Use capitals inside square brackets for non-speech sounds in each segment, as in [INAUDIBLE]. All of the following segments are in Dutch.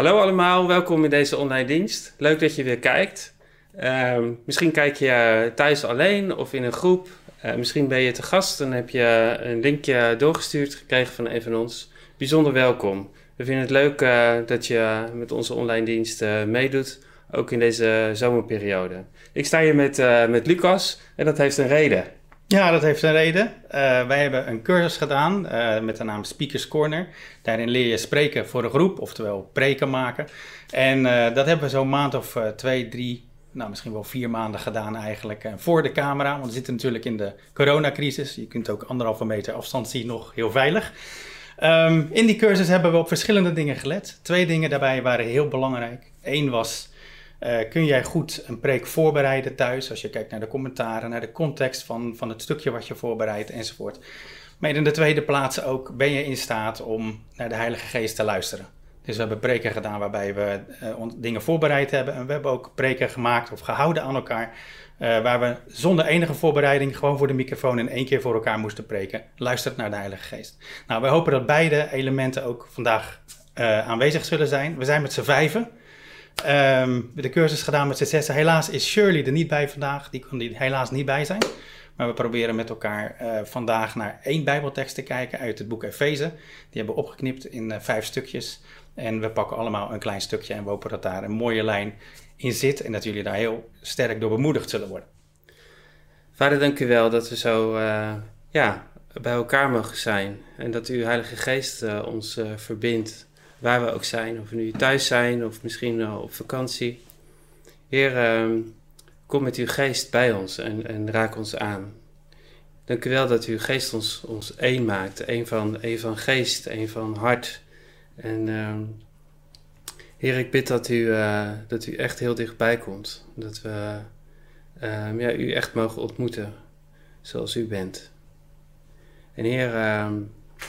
Hallo allemaal, welkom in deze online dienst. Leuk dat je weer kijkt. Ehm, misschien kijk je thuis alleen of in een groep. Uh, misschien ben je te gast en heb je een linkje doorgestuurd gekregen van een van ons. Bijzonder welkom. We vinden het leuk uh, dat je met onze online dienst uh, meedoet, ook in deze zomerperiode. Ik sta hier met, met Lucas en dat heeft een reden. Ja, dat heeft een reden. wij hebben een cursus gedaan met de naam Speakers Corner. Daarin leer je spreken voor een groep, oftewel preken maken. En dat hebben we zo'n maand of twee, drie, nou, misschien wel vier maanden gedaan eigenlijk voor de camera. Want we zitten natuurlijk in de coronacrisis. Je kunt ook anderhalve meter afstand zien nog heel veilig. Um, in die cursus hebben we op verschillende dingen gelet. Twee dingen daarbij waren heel belangrijk. Eén was, uh, kun jij goed een preek voorbereiden thuis? Als je kijkt naar de commentaren, naar de context van, van het stukje wat je voorbereidt enzovoort. Maar in de tweede plaats ook, ben je in staat om naar de Heilige Geest te luisteren? Dus we hebben preken gedaan waarbij we uh, dingen voorbereid hebben. En we hebben ook preken gemaakt of gehouden aan elkaar. Uh, waar we zonder enige voorbereiding gewoon voor de microfoon in één keer voor elkaar moesten preken. Luistert naar de Heilige Geest. Nou, we hopen dat beide elementen ook vandaag aanwezig zullen zijn. We zijn met z'n vijven. Um, de cursus gedaan met z'n zessen. Helaas is Shirley er niet bij vandaag. Die kon er helaas niet bij zijn. Maar we proberen met elkaar uh, vandaag naar één Bijbeltekst te kijken uit het boek Efeze. Die hebben we opgeknipt in vijf stukjes. En we pakken allemaal een klein stukje en we hopen dat daar een mooie lijn in zit en dat jullie daar heel sterk door bemoedigd zullen worden. Vader, dank u wel dat we zo uh, ja, bij elkaar mogen zijn en dat uw Heilige Geest ons verbindt, waar we ook zijn, of we nu thuis zijn of misschien op vakantie. Heer, ehm, kom met uw geest bij ons en, en raak ons aan. Dank u wel dat uw geest ons, ons één maakt, één van, één van geest, één van hart en uh, Heer, ik bid dat u, uh, dat u echt heel dichtbij komt. Dat we uh, ja, u echt mogen ontmoeten zoals u bent. En Heer, ehm,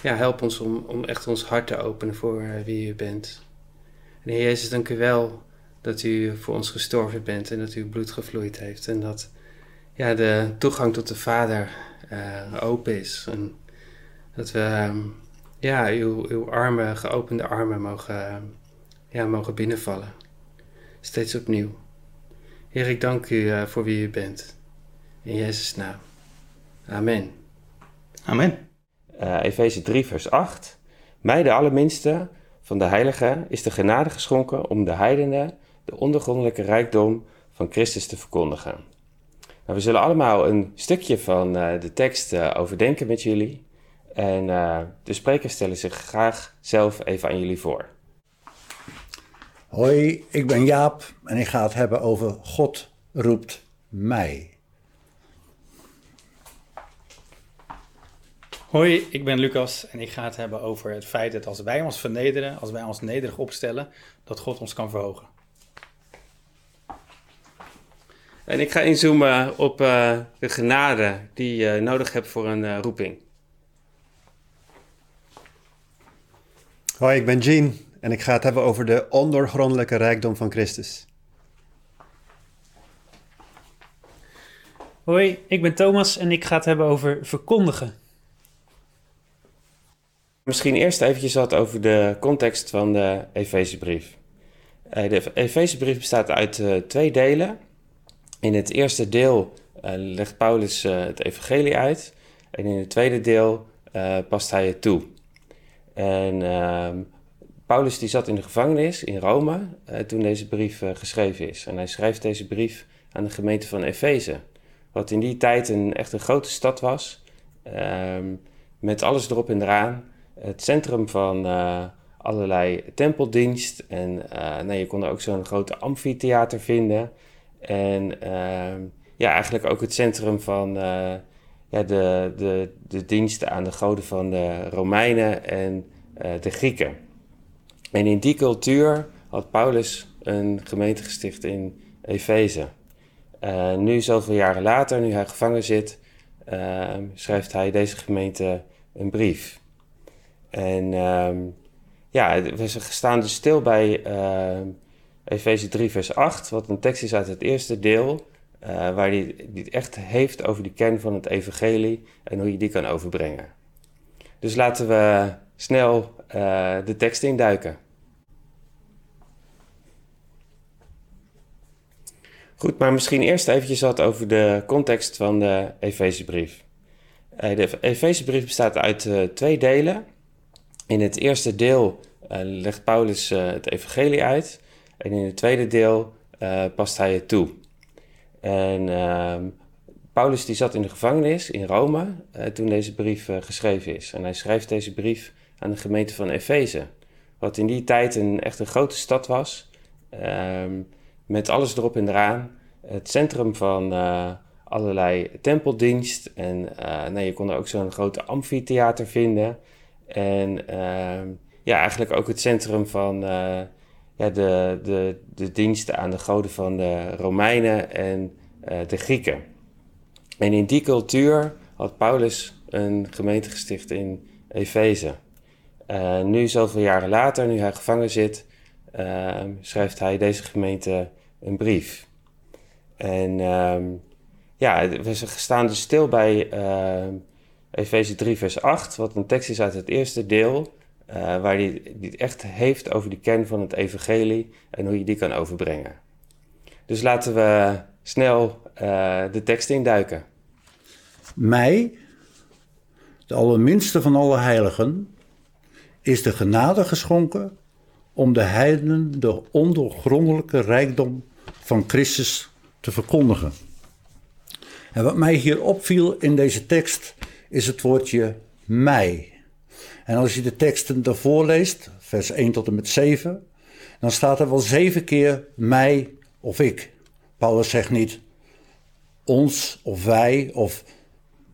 ja, help ons om, om echt ons hart te openen voor eh, wie u bent. En Heer Jezus, dank u wel dat u voor ons gestorven bent en dat uw bloed gevloeid heeft. En dat ja, de toegang tot de Vader uh, open is. En dat we ehm, ja, uw, uw armen, geopende armen mogen, ja, mogen binnenvallen. Steeds opnieuw. Heer, ik dank u voor wie u bent. In Jezus' naam. Amen. Amen. Uh, Efeze 3, vers 8. Mij, de allerminste van de heiligen, is de genade geschonken om de heidenen de ondergrondelijke rijkdom van Christus te verkondigen. Nou, we zullen allemaal een stukje van uh, de tekst overdenken met jullie. En de sprekers stellen zich graag zelf even aan jullie voor. Hoi, ik ben Jaap en ik ga het hebben over God roept mij. Hoi, ik ben Lucas en ik ga het hebben over het feit dat als wij ons vernederen, als wij ons nederig opstellen, dat God ons kan verhogen. En ik ga inzoomen op uh, de genade die je nodig hebt voor een uh, roeping. Hoi, ik ben Jean en ik ga het hebben over de ondoorgrondelijke rijkdom van Christus. Hoi, ik ben Thomas en ik ga het hebben over verkondigen. Misschien eerst eventjes wat over de context van de Efezebrief. Eh, de Efezebrief bestaat uit uh, twee delen. In het eerste deel uh, legt Paulus het evangelie uit en in het tweede deel past hij het toe. En uh, Paulus die zat in de gevangenis in Rome toen deze brief geschreven is. En hij schrijft deze brief aan de gemeente van Efeze. Wat in die tijd een, echt een grote stad was. Ehm, met alles erop en eraan. Het centrum van eh, allerlei tempeldienst. En nou, je kon er ook zo'n grote amfitheater vinden. En ehm, ja, eigenlijk ook het centrum van ja, de, de, de diensten aan de goden van de Romeinen en uh, de Grieken. En in die cultuur had Paulus een gemeente gesticht in Efeze. Uh, nu, zoveel jaren later, nu hij gevangen zit, uh, schrijft hij deze gemeente een brief. En ehm, ja, we staan dus stil bij uh, Efeze 3, vers 8, wat een tekst is uit het eerste deel, eh, waar hij het echt heeft over de kern van het evangelie en hoe je die kan overbrengen. Dus laten we snel eh, de tekst induiken. Goed, maar misschien eerst eventjes wat over de context van de Efezebrief. Eh, de Efezebrief bestaat uit twee delen. In het eerste deel uh, legt Paulus het evangelie uit. En in het tweede deel past hij het toe. En ehm, Paulus die zat in de gevangenis in Rome toen deze brief geschreven is. En hij schrijft deze brief aan de gemeente van Efeze. Wat in die tijd een, echt een grote stad was. Ehm, met alles erop en eraan. Het centrum van allerlei tempeldienst. En nee, je kon er ook zo'n grote amfitheater vinden. En uh, ja, eigenlijk ook het centrum van uh, ja, de, de, de diensten aan de goden van de Romeinen en de Grieken. En in die cultuur had Paulus een gemeente gesticht in Efeze. nu, zoveel jaren later, nu hij gevangen zit, schrijft hij deze gemeente een brief. En um, ja, we staan dus stil bij uh, Efeze 3, vers 8, wat een tekst is uit het eerste deel, uh, waar hij het echt heeft over de kern van het evangelie en hoe je die kan overbrengen. Dus laten we snel uh, de tekst induiken. Mij, de allerminste van alle heiligen, is de genade geschonken om de heidenen de ondoorgrondelijke rijkdom van Christus te verkondigen. En wat mij hier opviel in deze tekst is het woordje mij. En als je de teksten daarvoor leest, vers 1 tot en met 7, dan staat er wel zeven keer mij of ik. Paulus zegt niet ons of wij of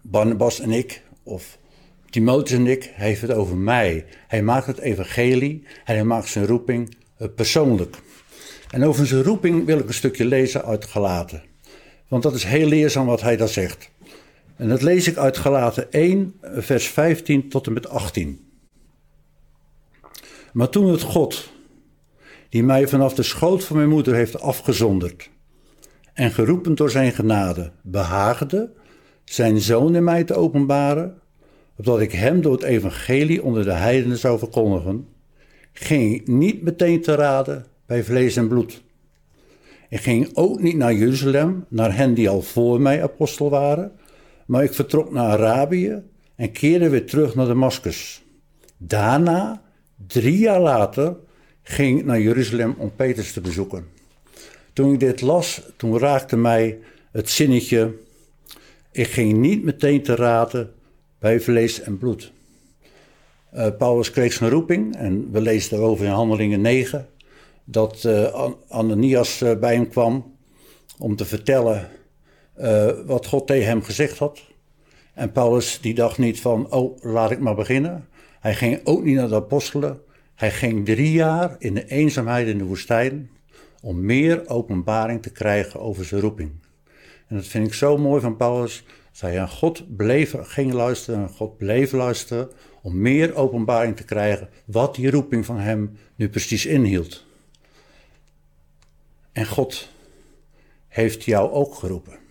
Barnabas en ik of Timotheus en ik. Hij heeft het over mij. Hij maakt het evangelie en hij maakt zijn roeping eh, persoonlijk. En over zijn roeping wil ik een stukje lezen uit Galaten. Want dat is heel leerzaam wat hij daar zegt. En dat lees ik uit Galaten 1, vers 15 tot en met 18. Maar toen het God, die mij vanaf de schoot van mijn moeder heeft afgezonderd en geroepen door zijn genade, behaagde zijn zoon in mij te openbaren, opdat ik hem door het evangelie onder de heidenen zou verkondigen, ging niet meteen te raden bij vlees en bloed. Ik ging ook niet naar Jeruzalem, naar hen die al voor mij apostel waren, maar ik vertrok naar Arabië en keerde weer terug naar Damascus. Daarna, drie jaar later, ging ik naar Jeruzalem om Petrus te bezoeken. Toen ik dit las, toen raakte mij het zinnetje: Ik ging niet meteen te raden bij vlees en bloed. Uh, Paulus kreeg zijn roeping en we lezen daarover in Handelingen 9 dat uh, Ananias uh, bij hem kwam om te vertellen uh, wat God tegen hem gezegd had. En Paulus die dacht niet van, oh, laat ik maar beginnen. Hij ging ook niet naar de apostelen. Hij ging drie jaar in de eenzaamheid in de woestijn om meer openbaring te krijgen over zijn roeping. En dat vind ik zo mooi van Paulus. Dat hij aan God bleef, ging luisteren en God bleef luisteren om meer openbaring te krijgen wat die roeping van hem nu precies inhield. En God heeft jou ook geroepen.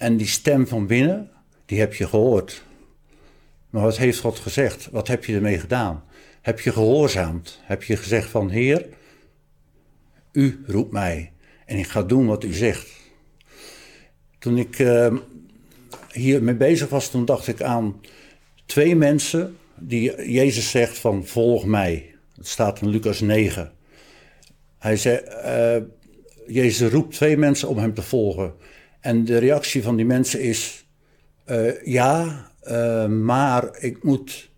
En die stem van binnen, die heb je gehoord. Maar wat heeft God gezegd? Wat heb je ermee gedaan? Heb je gehoorzaamd? Heb je gezegd van Heer, u roept mij en ik ga doen wat u zegt. Toen ik uh, hier mee bezig was, toen dacht ik aan twee mensen die Jezus zegt van volg mij. Het staat in Lucas 9. Hij zei, uh, Jezus roept twee mensen om hem te volgen. En de reactie van die mensen is, uh, ja, uh, maar ik moet,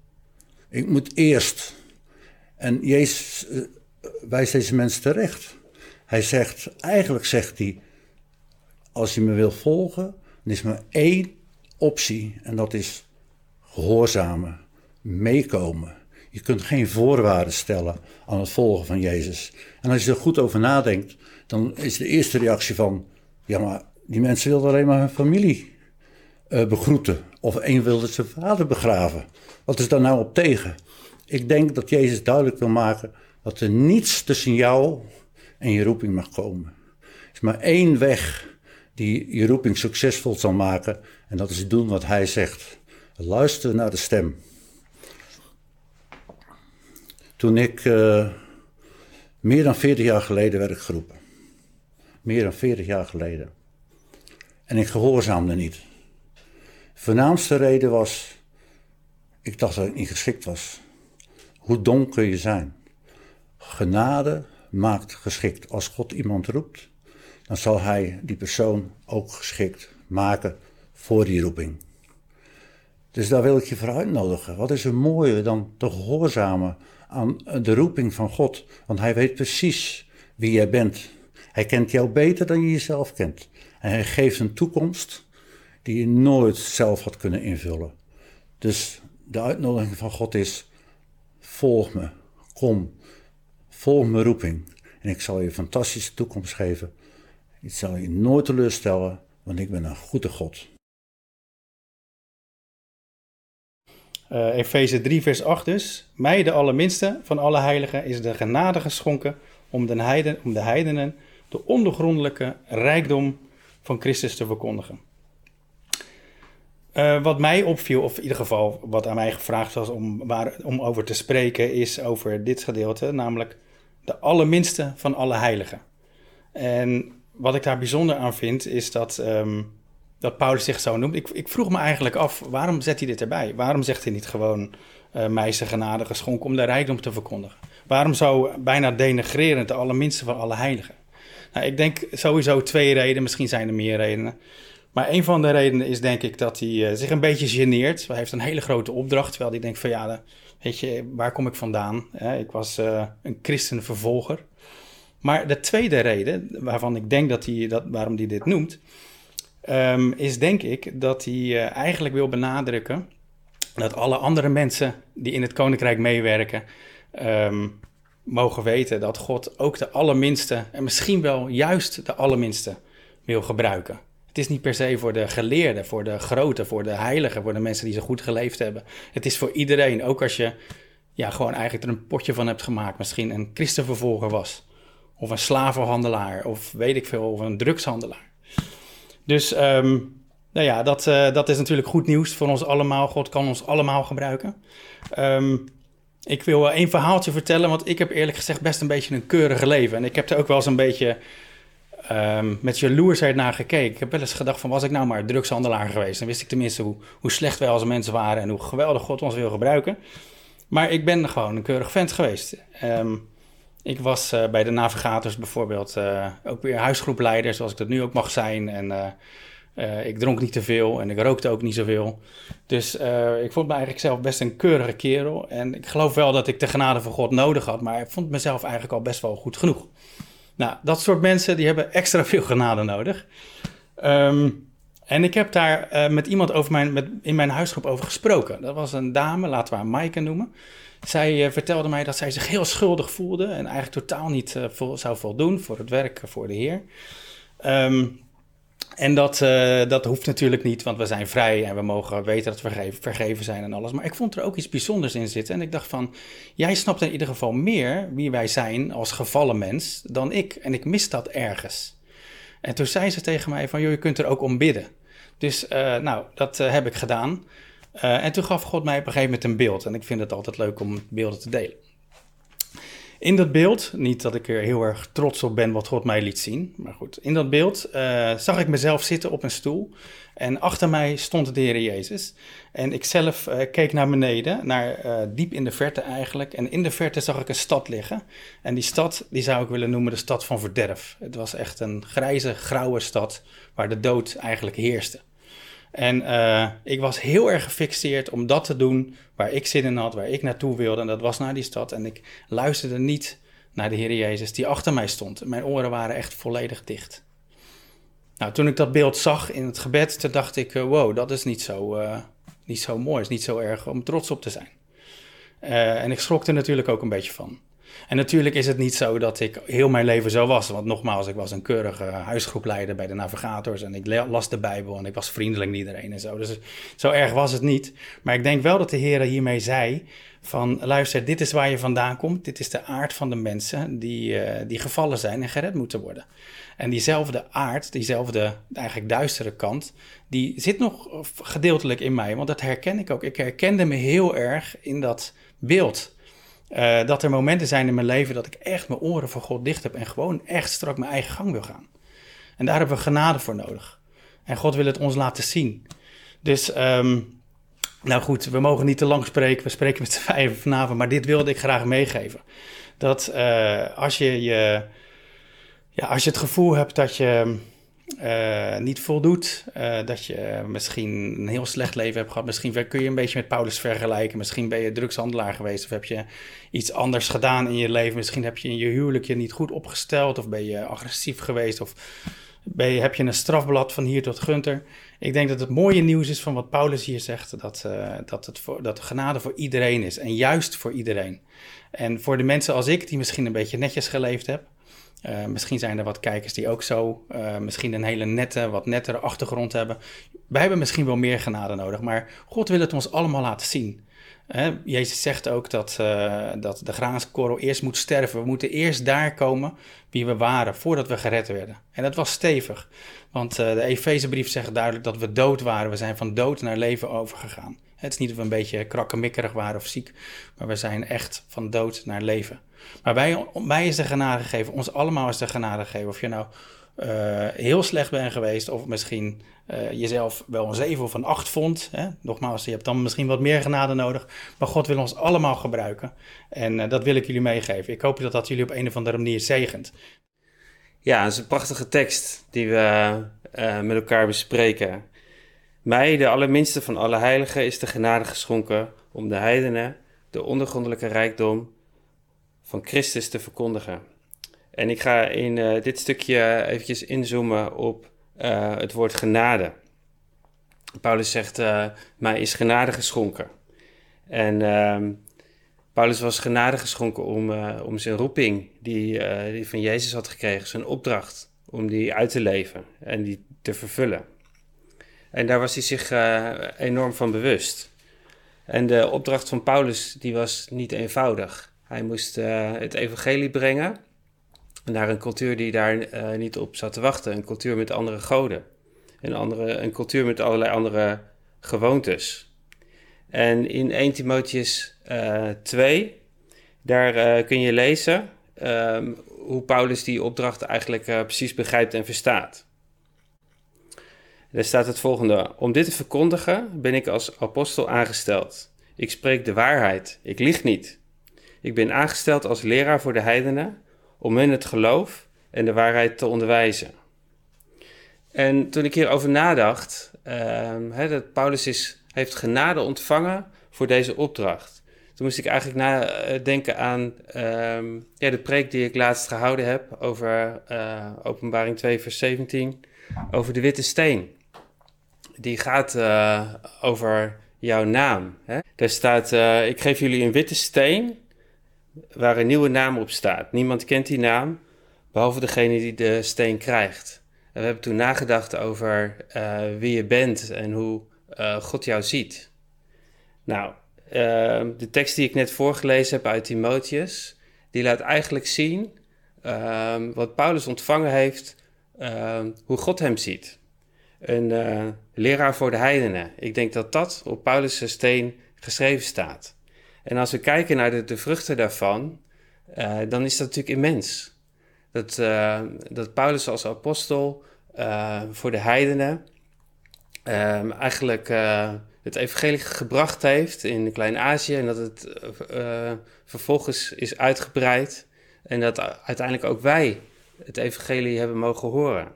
ik moet eerst. En Jezus wijst deze mensen terecht. Hij zegt, eigenlijk zegt hij, als je me wil volgen, dan is maar één optie. En dat is gehoorzamen, meekomen. Je kunt geen voorwaarden stellen aan het volgen van Jezus. En als je er goed over nadenkt, dan is de eerste reactie van: ja, maar die mensen wilden alleen maar hun familie uh, begroeten. Of één wilde zijn vader begraven. Wat is daar nou op tegen? Ik denk dat Jezus duidelijk wil maken dat er niets tussen jou en je roeping mag komen. Er is maar één weg die je roeping succesvol zal maken. En dat is doen wat hij zegt. Luister naar de stem. Toen ik uh, Meer dan 40 jaar geleden werd geroepen. Meer dan 40 jaar geleden. En ik gehoorzaamde niet. Voornaamste reden was, ik dacht dat ik niet geschikt was. Hoe dom kun je zijn? Genade maakt geschikt. Als God iemand roept, dan zal hij die persoon ook geschikt maken voor die roeping. Dus daar wil ik je voor uitnodigen. Wat is er mooier dan te gehoorzamen aan de roeping van God? Want hij weet precies wie jij bent. Hij kent jou beter dan je jezelf kent. En hij geeft een toekomst die je nooit zelf had kunnen invullen. Dus de uitnodiging van God is: volg me, kom, volg mijn roeping. En ik zal je een fantastische toekomst geven. Ik zal je nooit teleurstellen, want ik ben een goede God. Uh, Efeze 3, vers 8 dus. Mij, de allerminste van alle heiligen, is de genade geschonken om de, heiden, om de heidenen de ondergrondelijke rijkdom van Christus te verkondigen. Uh, wat mij opviel, of in ieder geval wat aan mij gevraagd was om, waar, om over te spreken, is over dit gedeelte, namelijk de allerminste van alle heiligen. En wat ik daar bijzonder aan vind, is dat, um, dat Paulus zich zo noemt. Ik, vroeg me eigenlijk af, waarom zet hij dit erbij? Waarom zegt hij niet gewoon uh, genade geschonken om de rijkdom te verkondigen? Waarom zo bijna denigrerend de allerminste van alle heiligen? Nou, ik denk sowieso twee redenen, misschien zijn er meer redenen. Maar een van de redenen is denk ik dat hij uh, zich een beetje geneert. Hij heeft een hele grote opdracht, terwijl hij denkt van ja, weet je, waar kom ik vandaan? ik was uh, een christenvervolger. Maar de tweede reden, waarvan ik denk dat hij, dat, waarom hij dit noemt, um, is denk ik dat hij eigenlijk wil benadrukken dat alle andere mensen die in het koninkrijk meewerken, um, mogen weten dat God ook de allerminste, en misschien wel juist de allerminste, wil gebruiken. Het is niet per se voor de geleerden, voor de grote, voor de heiligen, voor de mensen die zo goed geleefd hebben. Het is voor iedereen, ook als je ja, gewoon eigenlijk er een potje van hebt gemaakt, misschien een christenvervolger was. Of een slavenhandelaar, of weet ik veel, of een drugshandelaar. Dus um, nou ja, dat, uh, dat is natuurlijk goed nieuws voor ons allemaal. God kan ons allemaal gebruiken. Um, ik wil één verhaaltje vertellen, want ik heb eerlijk gezegd best een beetje een keurige leven. En ik heb er ook wel eens een beetje um, met jaloersheid naar gekeken. Ik heb wel eens gedacht van, was ik nou maar drugshandelaar geweest? Dan wist ik tenminste hoe, hoe slecht wij als mensen waren en hoe geweldig God ons wil gebruiken. Maar ik ben gewoon een keurig vent geweest. Um, ik was uh, bij de navigators bijvoorbeeld uh, ook weer huisgroepleider, zoals ik dat nu ook mag zijn. En uh, ik dronk niet te veel en ik rookte ook niet zoveel. Dus uh, ik vond me eigenlijk zelf best een keurige kerel. En ik geloof wel dat ik de genade van God nodig had, maar ik vond mezelf eigenlijk al best wel goed genoeg. Nou, dat soort mensen die hebben extra [LAUGHS] veel genade nodig. Um, en ik heb daar uh, met iemand over mijn, met, in mijn huisgroep over gesproken. Dat was een dame, laten we haar Maaike noemen. Zij vertelde mij dat zij zich heel schuldig voelde en eigenlijk totaal niet zou voldoen voor het werk voor de Heer. Um, en dat, uh, dat hoeft natuurlijk niet, want we zijn vrij en we mogen weten dat we vergeven, zijn en alles. Maar ik vond er ook iets bijzonders in zitten. En ik dacht van, jij snapt in ieder geval meer wie wij zijn als gevallen mens dan ik. En ik mis dat ergens. En toen zei ze tegen mij van, joh, je kunt er ook om bidden. Dus uh, nou, dat uh, heb ik gedaan. en toen gaf God mij op een gegeven moment een beeld. En ik vind het altijd leuk om beelden te delen. In dat beeld, niet dat ik er heel erg trots op ben wat God mij liet zien, maar goed, in dat beeld uh, zag ik mezelf zitten op een stoel en achter mij stond de Heer Jezus. En ik zelf uh, keek naar beneden, naar uh, diep in de verte eigenlijk, en in de verte zag ik een stad liggen. En die stad, die zou ik willen noemen de stad van verderf. Het was echt een grijze, grauwe stad waar de dood eigenlijk heerste. En uh, ik was heel erg gefixeerd om dat te doen waar ik zin in had, waar ik naartoe wilde. En dat was naar die stad. En ik luisterde niet naar de Heer Jezus die achter mij stond. Mijn oren waren echt volledig dicht. Nou, toen ik dat beeld zag in het gebed, toen dacht ik, uh, wow, dat is niet zo, uh, niet zo mooi. is niet zo erg om trots op te zijn. en ik schrok er natuurlijk ook een beetje van. En natuurlijk is het niet zo dat ik heel mijn leven zo was. Want nogmaals, ik was een keurige huisgroepleider bij de navigators. En ik las de Bijbel en ik was vriendelijk naar iedereen en zo. Dus zo erg was het niet. Maar ik denk wel dat de Heer hiermee zei: van luister, dit is waar je vandaan komt. Dit is de aard van de mensen die, uh, die gevallen zijn en gered moeten worden. En diezelfde aard, diezelfde eigenlijk duistere kant, die zit nog gedeeltelijk in mij. Want dat herken ik ook. Ik herkende me heel erg in dat beeld. Eh, dat er momenten zijn in mijn leven dat ik echt mijn oren voor God dicht heb en gewoon echt strak mijn eigen gang wil gaan. En daar hebben we genade voor nodig. En God wil het ons laten zien. Dus, ehm, nou goed, we mogen niet te lang spreken. We spreken met z'n vijven vanavond, maar dit wilde ik graag meegeven. Dat eh, als, je je, ja, als je het gevoel hebt dat je uh, niet voldoet. Uh, dat je misschien een heel slecht leven hebt gehad. Misschien kun je een beetje met Paulus vergelijken. Misschien ben je drugshandelaar geweest. Of heb je iets anders gedaan in je leven. Misschien heb je in je huwelijk je niet goed opgesteld. Of ben je agressief geweest. Of ben je, heb je een strafblad van hier tot Gunter. Ik denk dat het mooie nieuws is van wat Paulus hier zegt. Dat, uh, dat, het dat genade voor iedereen is. En juist voor iedereen. En voor de mensen als ik, die misschien een beetje netjes geleefd heb. Uh, misschien zijn er wat kijkers die ook zo uh, misschien een hele nette, wat nettere achtergrond hebben. Wij hebben misschien wel meer genade nodig, maar God wil het ons allemaal laten zien. Uh, Jezus zegt ook dat, dat de graanskorrel eerst moet sterven. We moeten eerst daar komen wie we waren voordat we gered werden. En dat was stevig, want de Efezebrief zegt duidelijk dat we dood waren. We zijn van dood naar leven overgegaan. Het is niet dat we een beetje krakkemikkerig waren of ziek, maar we zijn echt van dood naar leven. Maar wij, mij is de genade gegeven, ons allemaal is de genade gegeven. Of je nou uh, heel slecht bent geweest, of misschien uh, jezelf wel een 7 of een 8 vond. Hè? Nogmaals, je hebt dan misschien wat meer genade nodig. Maar God wil ons allemaal gebruiken. En uh, dat wil ik jullie meegeven. Ik hoop dat dat jullie op een of andere manier zegent. Ja, dat is een prachtige tekst die we met elkaar bespreken. Mij, de allerminste van alle heiligen, is de genade geschonken om de heidenen, de ondergrondelijke rijkdom van Christus te verkondigen. En ik ga in dit stukje eventjes inzoomen op uh, het woord genade. Paulus zegt, uh, mij is genade geschonken. En ehm, Paulus was genade geschonken om, om zijn roeping die hij van Jezus had gekregen, zijn opdracht, om die uit te leven en die te vervullen. En daar was hij zich enorm van bewust. En de opdracht van Paulus die was niet eenvoudig. Hij moest het evangelie brengen naar een cultuur die daar uh, niet op zat te wachten. Een cultuur met andere goden. Een, andere, een cultuur met allerlei andere gewoontes. En in 1 Timotheus uh, eh, 2, daar kun je lezen um, hoe Paulus die opdracht eigenlijk precies begrijpt en verstaat. Daar staat het volgende: Om dit te verkondigen ben ik als apostel aangesteld. Ik spreek de waarheid, ik lieg niet. Ik ben aangesteld als leraar voor de heidenen om hen het geloof en de waarheid te onderwijzen. En toen ik hierover nadacht, uh, dat Paulus is, heeft genade ontvangen voor deze opdracht. Toen moest ik eigenlijk nadenken aan uh, ja, de preek die ik laatst gehouden heb over uh, Openbaring 2, vers 17, over de witte steen. Die gaat uh, over jouw naam. Hè? Daar staat: Ik geef jullie een witte steen waar een nieuwe naam op staat. Niemand kent die naam, behalve degene die de steen krijgt. En we hebben toen nagedacht over uh, wie je bent en hoe uh, God jou ziet. Nou, uh, de tekst die ik net voorgelezen heb uit Timotheus, die laat eigenlijk zien ehm, wat Paulus ontvangen heeft, ehm, hoe God hem ziet. Een eh, leraar voor de heidenen. Ik denk dat dat op Paulus' steen geschreven staat. En als we kijken naar de, vruchten daarvan, uh, dan is dat natuurlijk immens. Dat, uh, dat Paulus als apostel uh, voor de heidenen eigenlijk het evangelie gebracht heeft in Klein-Azië en dat het vervolgens is uitgebreid en dat uiteindelijk ook wij het evangelie hebben mogen horen.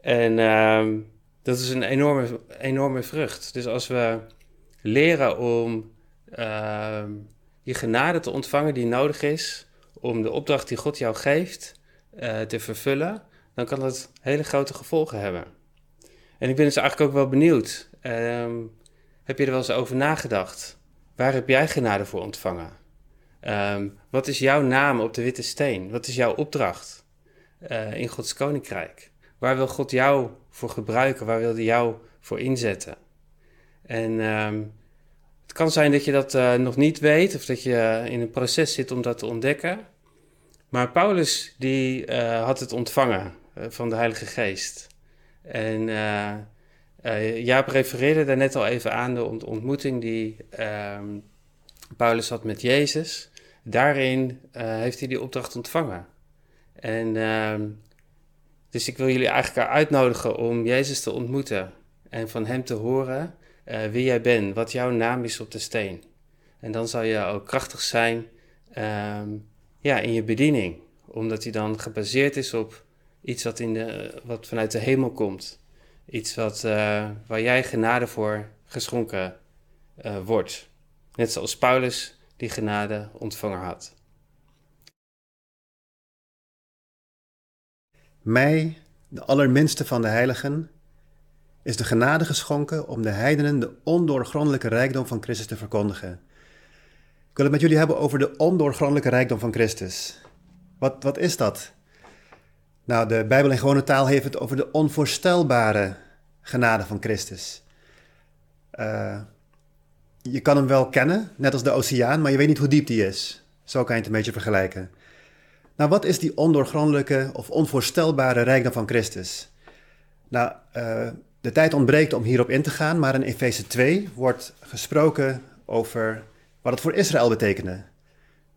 En ehm, dat is een enorme, enorme vrucht. Dus als we leren om uh, je genade te ontvangen die nodig is om de opdracht die God jou geeft uh, te vervullen, dan kan dat hele grote gevolgen hebben. En ik ben dus eigenlijk ook wel benieuwd. Um, heb je er wel eens over nagedacht? Waar heb jij genade voor ontvangen? Um, wat is jouw naam op de witte steen? Wat is jouw opdracht uh, in Gods koninkrijk? Waar wil God jou voor gebruiken? Waar wil hij jou voor inzetten? En het kan zijn dat je dat uh, nog niet weet of dat je in een proces zit om dat te ontdekken. Maar Paulus die uh, had het ontvangen uh, van de Heilige Geest. En Jaap refereerde daar net al even aan de ontmoeting die ehm, Paulus had met Jezus. daarin eh, heeft hij die opdracht ontvangen. En ehm, dus ik wil jullie eigenlijk uitnodigen om Jezus te ontmoeten en van Hem te horen eh, wie jij bent, wat jouw naam is op de steen. En dan zal je ook krachtig zijn ehm, ja, in je bediening, omdat hij dan gebaseerd is op iets wat, in de, wat vanuit de hemel komt. Iets wat, uh, waar jij genade voor geschonken uh, wordt. Net zoals Paulus die genade ontvangen had. Mij, de allerminste van de heiligen, is de genade geschonken om de heidenen de ondoorgrondelijke rijkdom van Christus te verkondigen. Ik wil het met jullie hebben over de ondoorgrondelijke rijkdom van Christus. Wat, wat is dat? Nou, de Bijbel in gewone taal heeft het over de onvoorstelbare genade van Christus. Uh, je kan hem wel kennen, net als de oceaan, maar je weet niet hoe diep die is. Zo kan je het een beetje vergelijken. Nou, wat is die ondoorgrondelijke of onvoorstelbare rijkdom van Christus? Nou, uh, de tijd ontbreekt om hierop in te gaan, maar in Efeze 2 wordt gesproken over wat het voor Israël betekende.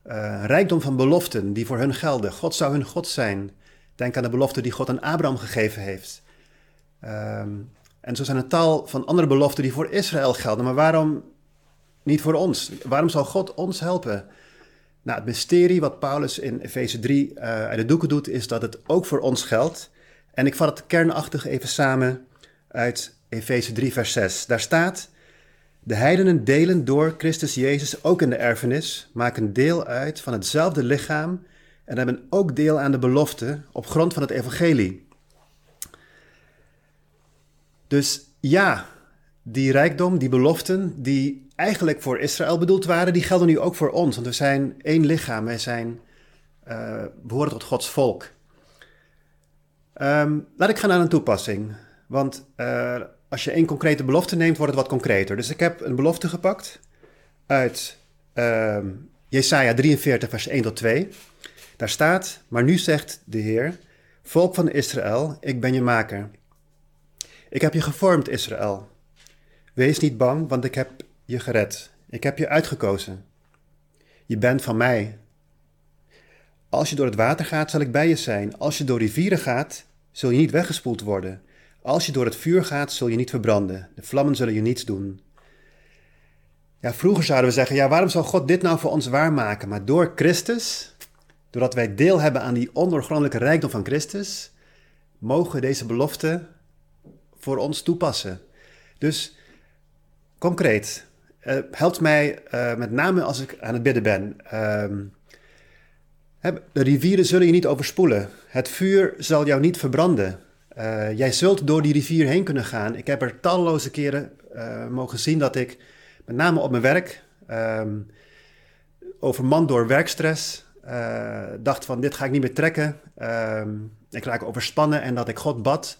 Uh, rijkdom van beloften die voor hun gelden. God zou hun God zijn. Denk aan de belofte die God aan Abraham gegeven heeft. Um, en zo zijn een tal van andere beloften die voor Israël gelden. Maar waarom niet voor ons? Waarom zal God ons helpen? Nou, het mysterie wat Paulus in Efeze 3 uh, uit de doeken doet, is dat het ook voor ons geldt. En ik vat het kernachtig even samen uit Efeze 3, vers 6. Daar staat: De heidenen delen door Christus Jezus ook in de erfenis, maken deel uit van hetzelfde lichaam en hebben ook deel aan de belofte op grond van het evangelie. Dus ja, die rijkdom, die beloften, die eigenlijk voor Israël bedoeld waren, die gelden nu ook voor ons. Want we zijn één lichaam, wij zijn, uh, behoren tot Gods volk. Um, laat ik gaan naar een toepassing. Want uh, als je één concrete belofte neemt, wordt het wat concreter. Dus ik heb een belofte gepakt uit uh, Jesaja 43, vers 1 tot 2. Daar staat, maar nu zegt de Heer, volk van Israël, ik ben je maker. Ik heb je gevormd, Israël. Wees niet bang, want ik heb je gered. Ik heb je uitgekozen. Je bent van mij. Als je door het water gaat, zal ik bij je zijn. Als je door rivieren gaat, zul je niet weggespoeld worden. Als je door het vuur gaat, zul je niet verbranden. De vlammen zullen je niets doen. Ja, vroeger zouden we zeggen, ja, waarom zal God dit nou voor ons waarmaken? Maar door Christus, doordat wij deel hebben aan die ondoorgrondelijke rijkdom van Christus, mogen deze beloften voor ons toepassen. Dus concreet, uh, helpt mij uh, met name als ik aan het bidden ben. Uh, de rivieren zullen je niet overspoelen. Het vuur zal jou niet verbranden. Uh, jij zult door die rivier heen kunnen gaan. Ik heb er talloze keren mogen zien dat ik, met name op mijn werk, um, overmand door werkstress, dacht van dit ga ik niet meer trekken. Um, ik raak overspannen en dat ik God bad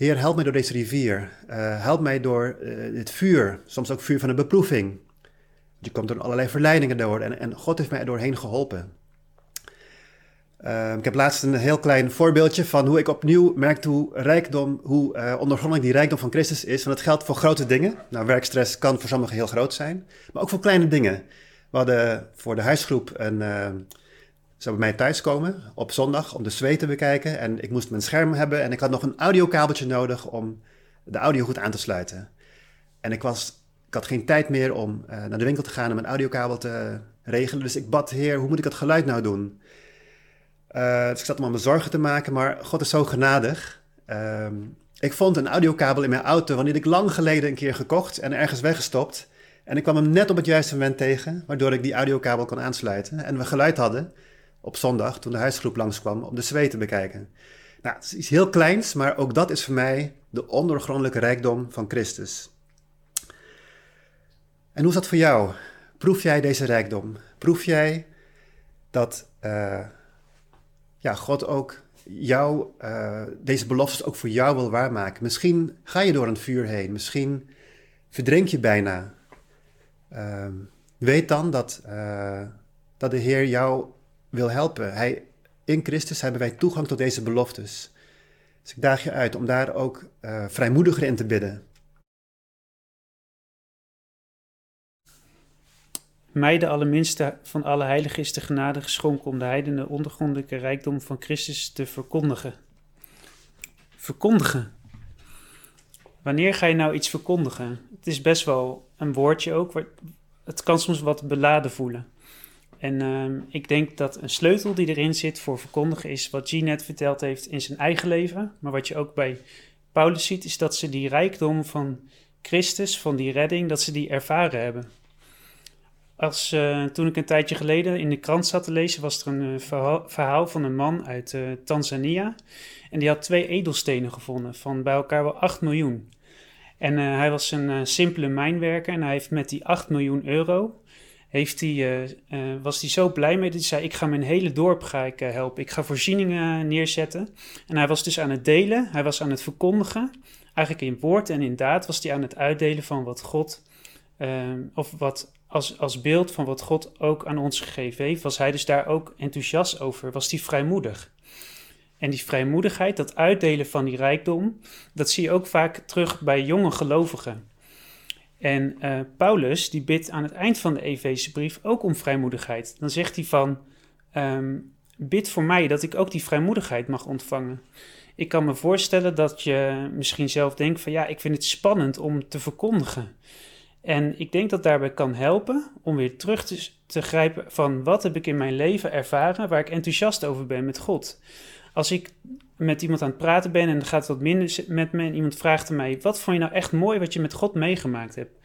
Heer, help mij door deze rivier. Uh, help mij door uh, dit vuur, soms ook vuur van een beproeving. Je komt door allerlei verleidingen door en, en God heeft mij er doorheen geholpen. Uh, ik heb laatst een heel klein voorbeeldje van hoe ik opnieuw merkte hoe rijkdom, hoe uh, die rijkdom van Christus is. Want het geldt voor grote dingen. Nou, werkstress kan voor sommigen heel groot zijn, maar ook voor kleine dingen. We hadden voor de huisgroep een, zou bij mij thuiskomen op zondag om de zweet te bekijken. En ik moest mijn scherm hebben en ik had nog een audiokabeltje nodig om de audio goed aan te sluiten. En ik, was, ik had geen tijd meer om uh, naar de winkel te gaan en mijn audiokabel te regelen. Dus ik bad, heer, hoe moet ik het geluid nou doen? Uh, dus ik zat om aan mijn zorgen te maken, maar God is zo genadig. Uh, ik vond een audiokabel in mijn auto, had ik lang geleden een keer gekocht en ergens weggestopt. En ik kwam hem net op het juiste moment tegen, waardoor ik die audiokabel kon aansluiten en we geluid hadden op zondag, toen de huisgroep langskwam, om de zweet te bekijken. Nou, het is iets heel kleins, maar ook dat is voor mij de ondergrondelijke rijkdom van Christus. En hoe is dat voor jou? Proef jij deze rijkdom? Proef jij dat uh, ja, God ook jou, uh, deze beloftes ook voor jou wil waarmaken? Misschien ga je door een vuur heen, misschien verdrink je bijna. Uh, weet dan dat, uh, dat de Heer jou wil helpen. Hij, in Christus hebben wij toegang tot deze beloftes. Dus ik daag je uit om daar ook uh, vrijmoediger in te bidden. Mij, de allerminste van alle heiligen, is de genade geschonken om de heidenen ondergrondelijke rijkdom van Christus te verkondigen. Verkondigen. Wanneer ga je nou iets verkondigen? Het is best wel een woordje ook. Het kan soms wat beladen voelen. En ehm, ik denk dat een sleutel die erin zit voor verkondigen is wat G net verteld heeft in zijn eigen leven. Maar wat je ook bij Paulus ziet, is dat ze die rijkdom van Christus, van die redding, dat ze die ervaren hebben. Als, uh, toen ik een tijdje geleden in de krant zat te lezen, was er een uh, verhaal, van een man uit uh, Tanzania. En die had twee edelstenen gevonden van bij elkaar wel 8 miljoen. En hij was een simpele mijnwerker en hij heeft met die 8 miljoen euro, heeft hij, was hij zo blij mee dat hij zei, ik ga mijn hele dorp ga ik, helpen. Ik ga voorzieningen neerzetten. En hij was dus aan het delen, hij was aan het verkondigen. Eigenlijk in woord en in daad was hij aan het uitdelen van wat God, of wat als, als beeld van wat God ook aan ons gegeven heeft, was hij dus daar ook enthousiast over, was hij vrijmoedig. En die vrijmoedigheid, dat uitdelen van die rijkdom, dat zie je ook vaak terug bij jonge gelovigen. En uh, Paulus, die bidt aan het eind van de Efezebrief ook om vrijmoedigheid. Dan zegt hij van, um, bid voor mij dat ik ook die vrijmoedigheid mag ontvangen. Ik kan me voorstellen dat je misschien zelf denkt van, ja, ik vind het spannend om te verkondigen. En ik denk dat daarbij kan helpen om weer terug te, te grijpen van wat heb ik in mijn leven ervaren waar ik enthousiast over ben met God. Als ik met iemand aan het praten ben en er gaat wat minder met me en iemand vraagt mij, wat vond je nou echt mooi wat je met God meegemaakt hebt?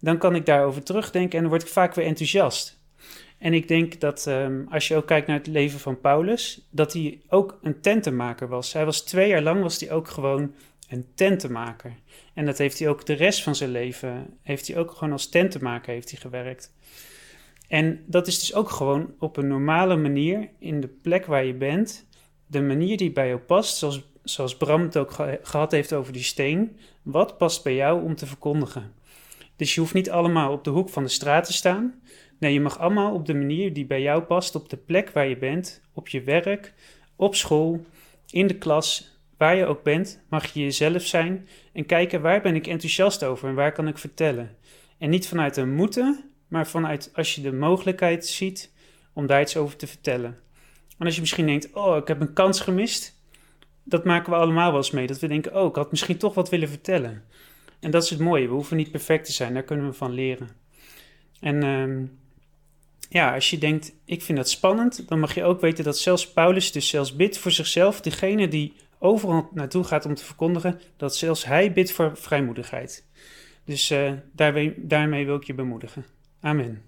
Dan kan ik daarover terugdenken en dan word ik vaak weer enthousiast. En ik denk dat um, als je ook kijkt naar het leven van Paulus, dat hij ook een tentenmaker was. Hij was twee jaar lang was hij ook gewoon een tentenmaker. En dat heeft hij ook de rest van zijn leven, heeft hij ook gewoon als tentenmaker heeft hij gewerkt. En dat is dus ook gewoon op een normale manier in de plek waar je bent, de manier die bij jou past, zoals, zoals Bram het ook gehad heeft over die steen. Wat past bij jou om te verkondigen? Dus je hoeft niet allemaal op de hoek van de straat te staan. Nee, je mag allemaal op de manier die bij jou past, op de plek waar je bent, op je werk, op school, in de klas, Waar je ook bent, mag je jezelf zijn en kijken waar ben ik enthousiast over en waar kan ik vertellen. En niet vanuit een moeten, maar vanuit als je de mogelijkheid ziet om daar iets over te vertellen. En als je misschien denkt, oh, ik heb een kans gemist, dat maken we allemaal wel eens mee. Dat we denken, oh, ik had misschien toch wat willen vertellen. En dat is het mooie, we hoeven niet perfect te zijn, daar kunnen we van leren. En uh, ja, als je denkt, ik vind dat spannend, dan mag je ook weten dat zelfs Paulus dus zelfs bidt voor zichzelf, degene die overal naartoe gaat om te verkondigen dat zelfs hij bidt voor vrijmoedigheid. Dus daarmee, daarmee wil ik je bemoedigen. Amen.